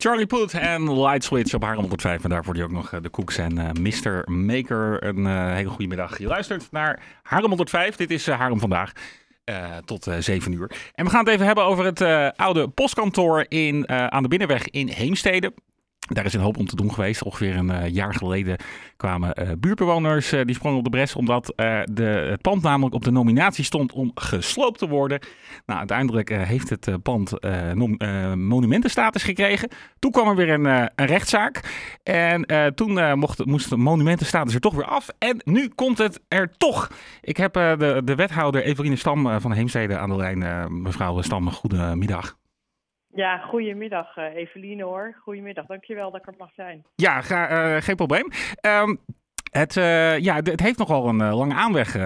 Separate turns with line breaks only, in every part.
Charlie Puth en Light Switch op Haarlem 105. En daarvoor die ook nog de Cooks en uh, Mr. Maker. Een uh, hele goede middag. Je luistert naar Haarlem 105. Dit is uh, Haarlem vandaag. Tot uh, 7 uur. En we gaan het even hebben over het oude postkantoor in, aan de Binnenweg in Heemstede. Daar is een hoop om te doen geweest. Ongeveer een uh, jaar geleden kwamen uh, buurtbewoners uh, die sprongen op de bres. Omdat de, het pand namelijk op de nominatie stond om gesloopt te worden. Nou, uiteindelijk heeft het pand monumentenstatus gekregen. Toen kwam er weer een, een rechtszaak. En toen mocht, moest de monumentenstatus er toch weer af. En nu komt het er toch. Ik heb de, de wethouder Eveline Stam van Heemstede aan de lijn. mevrouw Stam, goedemiddag.
Ja, goedemiddag uh, Eveline hoor. Goedemiddag, dankjewel dat ik er mag zijn.
Ja, ga, uh, geen probleem. Um, het, uh, ja, het heeft nogal een lange aanweg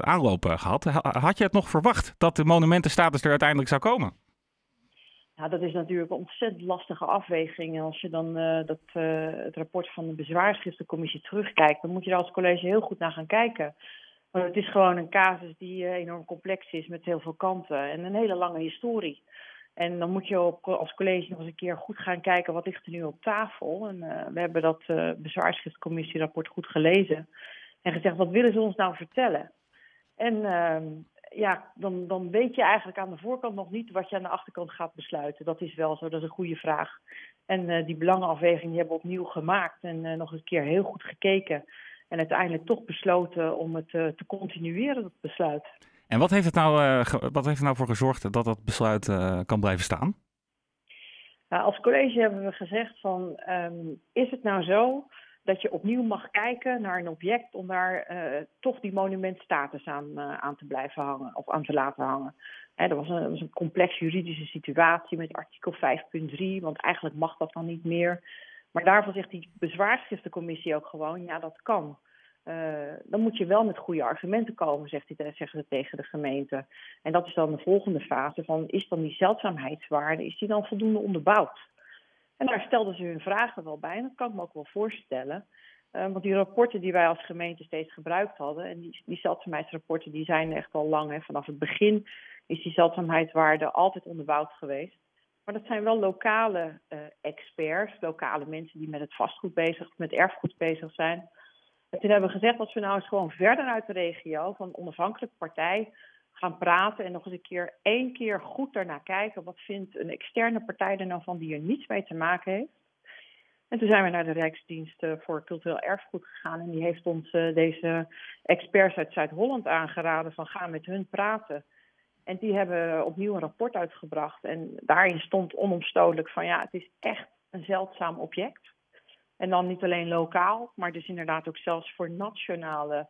aanloop gehad. Had je het nog verwacht dat de monumentenstatus er uiteindelijk zou komen?
Ja, dat is natuurlijk een ontzettend lastige afweging. En als je dan dat, het rapport van de bezwaarschriftencommissie terugkijkt, dan moet je er als college heel goed naar gaan kijken. Want het is gewoon een casus die enorm complex is met heel veel kanten en een hele lange historie. En dan moet je op, als college nog eens een keer goed gaan kijken wat ligt er nu op tafel. En uh, we hebben dat uh, bezwaarschriftcommissierapport goed gelezen. En gezegd, wat willen ze ons nou vertellen? En uh, ja, dan, dan weet je eigenlijk aan de voorkant nog niet wat je aan de achterkant gaat besluiten. Dat is wel zo, dat is een goede vraag. En uh, die belangenafweging die hebben we opnieuw gemaakt en nog een keer heel goed gekeken. En uiteindelijk toch besloten om het te continueren, dat besluit.
En wat heeft, het nou, uh, wat heeft er nou voor gezorgd dat dat besluit uh, kan blijven staan?
Nou, als college hebben we gezegd van, um, is het nou zo dat je opnieuw mag kijken naar een object om daar uh, toch die monumentstatus aan, aan te blijven hangen of aan te laten hangen. Dat, was een, dat was een complex juridische situatie met artikel 5.3, want eigenlijk mag dat dan niet meer. Maar daarvan zegt die bezwaarschriftencommissie ook gewoon, ja dat kan. Uh, dan moet je wel met goede argumenten komen, zegt zeggen ze tegen de gemeente. En dat is dan de volgende fase van, is dan die zeldzaamheidswaarde, is die dan voldoende onderbouwd? En daar stelden ze hun vragen wel bij, en dat kan ik me ook wel voorstellen. Uh, want die rapporten die wij als gemeente steeds gebruikt hadden, en die, die zeldzaamheidsrapporten die zijn echt al lang. Hè. Vanaf het begin is die zeldzaamheidswaarde altijd onderbouwd geweest. Maar dat zijn wel lokale uh, experts, lokale mensen die met het vastgoed bezig, met erfgoed bezig zijn. En toen hebben we gezegd, als we nou eens gewoon verder uit de regio van een onafhankelijke partij gaan praten en nog eens een keer één keer goed daarnaar kijken, wat vindt een externe partij er nou van die er niets mee te maken heeft. En toen zijn we naar de Rijksdienst voor Cultureel Erfgoed gegaan en die heeft ons deze experts uit Zuid-Holland aangeraden van ga met hun praten. En die hebben opnieuw een rapport uitgebracht en daarin stond onomstotelijk van ja, het is echt een zeldzaam object. En dan niet alleen lokaal, maar dus inderdaad ook zelfs voor nationale.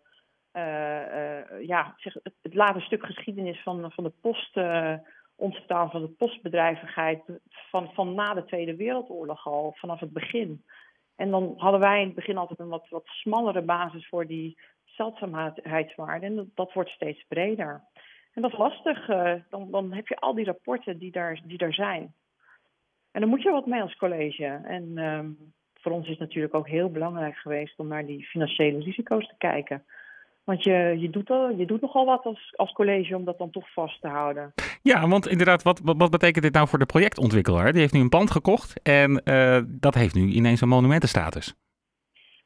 Uh, uh, ja, zeg, het, het stuk geschiedenis van, van de post. Uh, ontstaan van de postbedrijvigheid. Van, van na de Tweede Wereldoorlog al, vanaf het begin. En dan hadden wij in het begin altijd een wat, wat smallere basis voor die zeldzaamheidswaarde. En dat, dat wordt steeds breder. En dat is lastig. dan, dan heb je al die rapporten die daar, die daar zijn. En dan moet je wat mee als college. En um, voor ons is het natuurlijk ook heel belangrijk geweest om naar die financiële risico's te kijken. Want je, je, doet, al, je doet nogal wat als, als college om dat dan toch vast te houden.
Ja, want inderdaad, wat, wat, wat betekent dit nou voor de projectontwikkelaar? Die heeft nu een pand gekocht en uh, dat heeft nu ineens een monumentenstatus.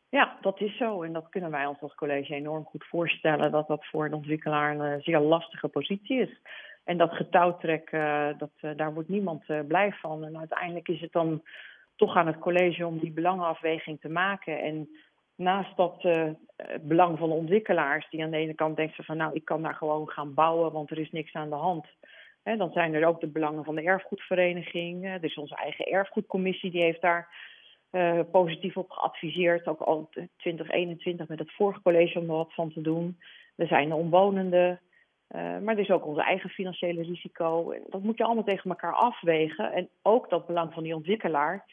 Ja, dat is zo. En dat kunnen wij ons als college enorm goed voorstellen. Dat dat voor een ontwikkelaar een zeer lastige positie is. En dat getouwtrek, uh, dat, uh, daar wordt niemand blij van. En uiteindelijk is het dan toch aan het college om die belangenafweging te maken. En naast dat uh, het belang van de ontwikkelaars, die aan de ene kant denken van nou, ik kan daar gewoon gaan bouwen, want er is niks aan de hand. Dan zijn er ook de belangen van de erfgoedvereniging. Uh, er is onze eigen erfgoedcommissie, die heeft daar positief op geadviseerd. Ook al 2021 met het vorige college om er wat van te doen. Er zijn de omwonenden. Maar er is ook onze eigen financiële risico. Dat moet je allemaal tegen elkaar afwegen. En ook dat belang van die ontwikkelaar.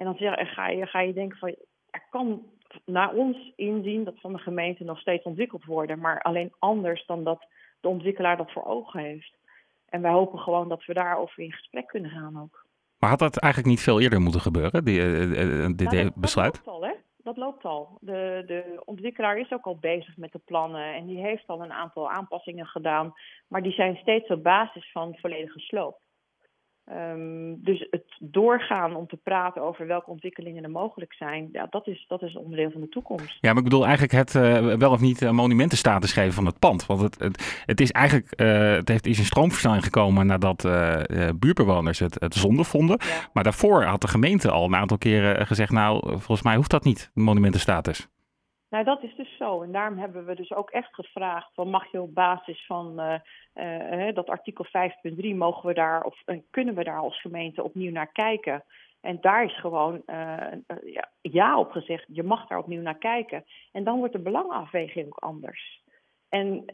En dan zeg, ga, je, ga je denken van, er kan naar ons inzien dat van de gemeente nog steeds ontwikkeld worden, maar alleen anders dan dat de ontwikkelaar dat voor ogen heeft. En wij hopen gewoon dat we daarover in gesprek kunnen gaan ook.
Maar had dat eigenlijk niet veel eerder moeten gebeuren, die, uh, dit
nou, dat,
besluit?
Dat loopt al, hè? Dat loopt al. De, de ontwikkelaar is ook al bezig met de plannen en die heeft al een aantal aanpassingen gedaan, maar die zijn steeds op basis van volledige sloop. Ehm, dus het doorgaan om te praten over welke ontwikkelingen er mogelijk zijn, ja, dat, is, dat is onderdeel van de toekomst.
Ja, maar ik bedoel eigenlijk het uh, wel of niet monumentenstatus geven van het pand. Want het, het, het is eigenlijk, uh, het heeft, is in stroomversnelling gekomen nadat uh, buurtbewoners het, het zonde vonden. Ja. Maar daarvoor had de gemeente al een aantal keren gezegd, nou, volgens mij hoeft dat niet, monumentenstatus.
Nou, dat is dus zo. En daarom hebben we dus ook echt gevraagd: van mag je op basis van uh, uh, dat artikel 5.3 mogen we daar of kunnen we daar als gemeente opnieuw naar kijken? En daar is gewoon ja, op gezegd. Je mag daar opnieuw naar kijken. En dan wordt de belangenafweging ook anders. En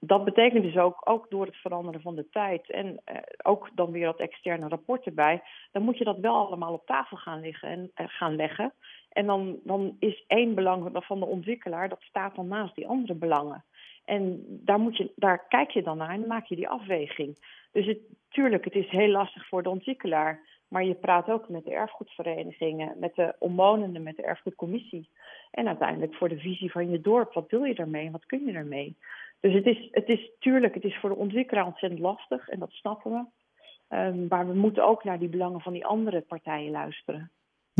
dat betekent dus ook, ook door het veranderen van de tijd en eh, ook dan weer dat externe rapport erbij, dan moet je dat wel allemaal op tafel gaan, liggen en, eh, gaan leggen. En dan, dan is één belang van de ontwikkelaar, dat staat dan naast die andere belangen. En daar, moet je, daar kijk je dan naar en maak je die afweging. Dus het, tuurlijk, het is heel lastig voor de ontwikkelaar. Maar je praat ook met de erfgoedverenigingen, met de omwonenden, met de erfgoedcommissie. En uiteindelijk voor de visie van je dorp. Wat wil je daarmee wat kun je daarmee? Dus het is, het is tuurlijk, het is voor de ontwikkelaar ontzettend lastig en dat snappen we. Um, maar we moeten ook naar die belangen van die andere partijen luisteren.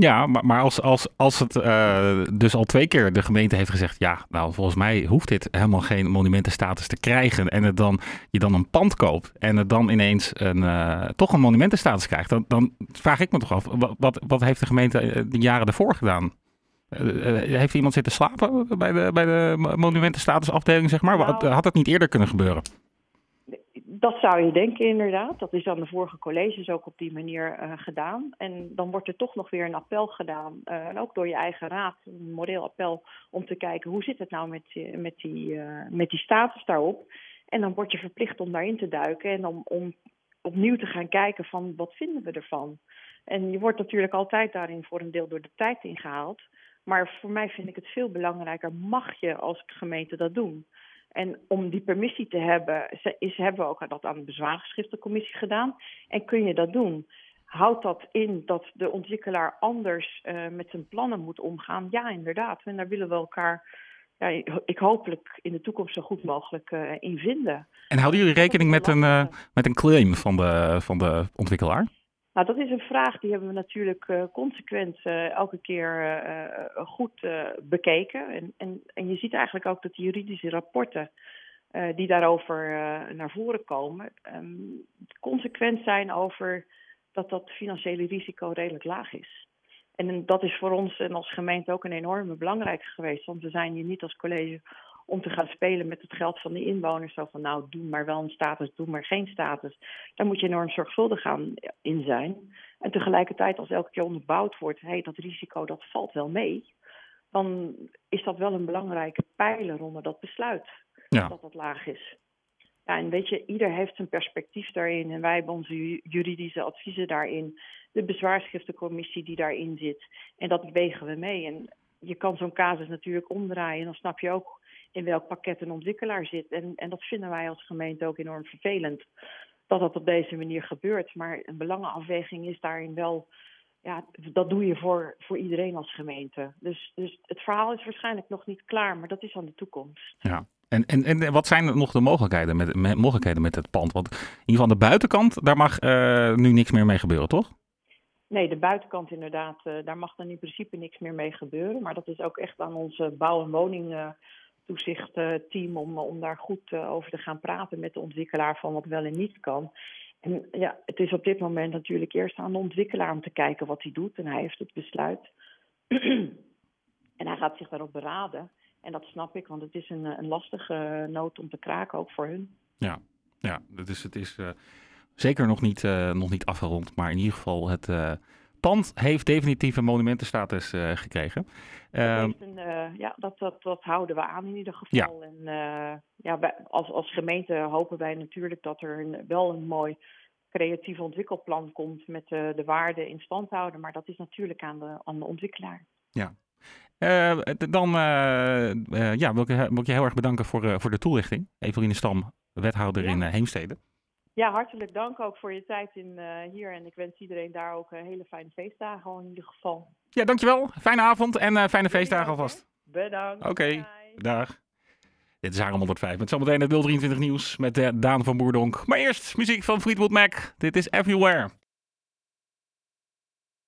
Ja, maar, maar als, als, als het uh, dus al twee keer de gemeente heeft gezegd, ja, nou volgens mij hoeft dit helemaal geen monumentenstatus te krijgen en het dan, je dan een pand koopt en het dan ineens een, uh, toch een monumentenstatus krijgt, dan, dan vraag ik me toch af, wat, wat heeft de gemeente eh, de jaren daarvoor gedaan? heeft iemand zitten slapen bij de, bij de monumentenstatusafdeling, zeg maar? Nou, Had dat niet eerder kunnen gebeuren?
Dat zou je denken, inderdaad. Dat is aan de vorige colleges ook op die manier uh, gedaan. En dan wordt er toch nog weer een appel gedaan. Uh, en ook door je eigen raad, een moreel appel, om te kijken hoe zit het nou met, met, die, met die status daarop. En dan word je verplicht om daarin te duiken en om, om opnieuw te gaan kijken van wat vinden we ervan. En je wordt natuurlijk altijd daarin voor een deel door de tijd ingehaald. Maar voor mij vind ik het veel belangrijker, mag je als gemeente dat doen? En om die permissie te hebben, is, hebben we ook dat aan de bezwaargeschriftencommissie gedaan. En kun je dat doen? Houdt dat in dat de ontwikkelaar anders uh, met zijn plannen moet omgaan? Ja, inderdaad. En daar willen we elkaar, ja, ik hopelijk in de toekomst zo goed mogelijk uh, in vinden.
En houden jullie rekening met een, uh, met een claim van de, van de ontwikkelaar?
Nou, dat is een vraag die hebben we natuurlijk uh, consequent uh, elke keer uh, goed bekeken. En, en, en je ziet eigenlijk ook dat die juridische rapporten die daarover naar voren komen, um, consequent zijn over dat dat financiële risico redelijk laag is. En dat is voor ons en als gemeente ook een enorme belangrijke geweest. Want we zijn hier niet als college om te gaan spelen met het geld van de inwoners. Zo van nou, doe maar wel een status, doe maar geen status. Daar moet je enorm zorgvuldig aan in zijn. En tegelijkertijd, als elke keer onderbouwd wordt, hey, dat risico dat valt wel mee. Dan is dat wel een belangrijke pijler onder dat besluit. Ja. Dat dat laag is. Ja, en weet je, ieder heeft zijn perspectief daarin. En wij hebben onze juridische adviezen daarin. De bezwaarschriftencommissie die daarin zit. En dat wegen we mee. En je kan zo'n casus natuurlijk omdraaien. En dan snap je ook in welk pakket een ontwikkelaar zit. En, en dat vinden wij als gemeente ook enorm vervelend. Dat dat op deze manier gebeurt. Maar een belangenafweging is daarin wel. Ja, dat doe je voor, voor iedereen als gemeente. Dus, dus het verhaal is waarschijnlijk nog niet klaar, maar dat is aan de toekomst.
Ja. En, en, en wat zijn nog de mogelijkheden met, met, mogelijkheden met het pand? Want in ieder geval de buitenkant, daar mag uh, nu niks meer mee gebeuren, toch?
Nee, de buitenkant inderdaad, uh, daar mag dan in principe niks meer mee gebeuren. Maar dat is ook echt aan onze bouw- en woning uh, toezichtteam om, om daar goed eh, over te gaan praten met de ontwikkelaar van wat wel en niet kan. En ja, het is op dit moment natuurlijk eerst aan de ontwikkelaar om te kijken wat hij doet. En hij heeft het besluit. en hij gaat zich daarop beraden. En dat snap ik, want het is een, een lastige noot om te kraken, ook voor hun.
Ja, ja dus het is zeker nog niet, nog niet afgerond. Maar in ieder geval het pand heeft definitief een monumentenstatus uh, gekregen.
Dat, ehm, een, uh, ja, dat, dat, dat houden we aan in ieder geval. Ja. En uh, ja, wij, als, als gemeente hopen wij natuurlijk dat er een, wel een mooi creatief ontwikkelplan komt met de, de waarden in stand houden. Maar dat is natuurlijk aan de, aan de ontwikkelaar.
Ja. dan ja, wil, ik, wil ik je heel erg bedanken voor, voor de toelichting. Eveline Stam, wethouder ja. in Heemstede.
Ja, hartelijk dank ook voor je tijd in, uh, hier. En ik wens iedereen daar ook uh, hele fijne feestdagen in ieder geval.
Ja, dankjewel. Fijne avond en uh, fijne feestdagen alvast.
Bedankt.
Oké, okay. dag. Dit is Harem 105 met zometeen het 023 nieuws met Daan van Boerdonk. Maar eerst muziek van Fleetwood Mac. Dit is Everywhere.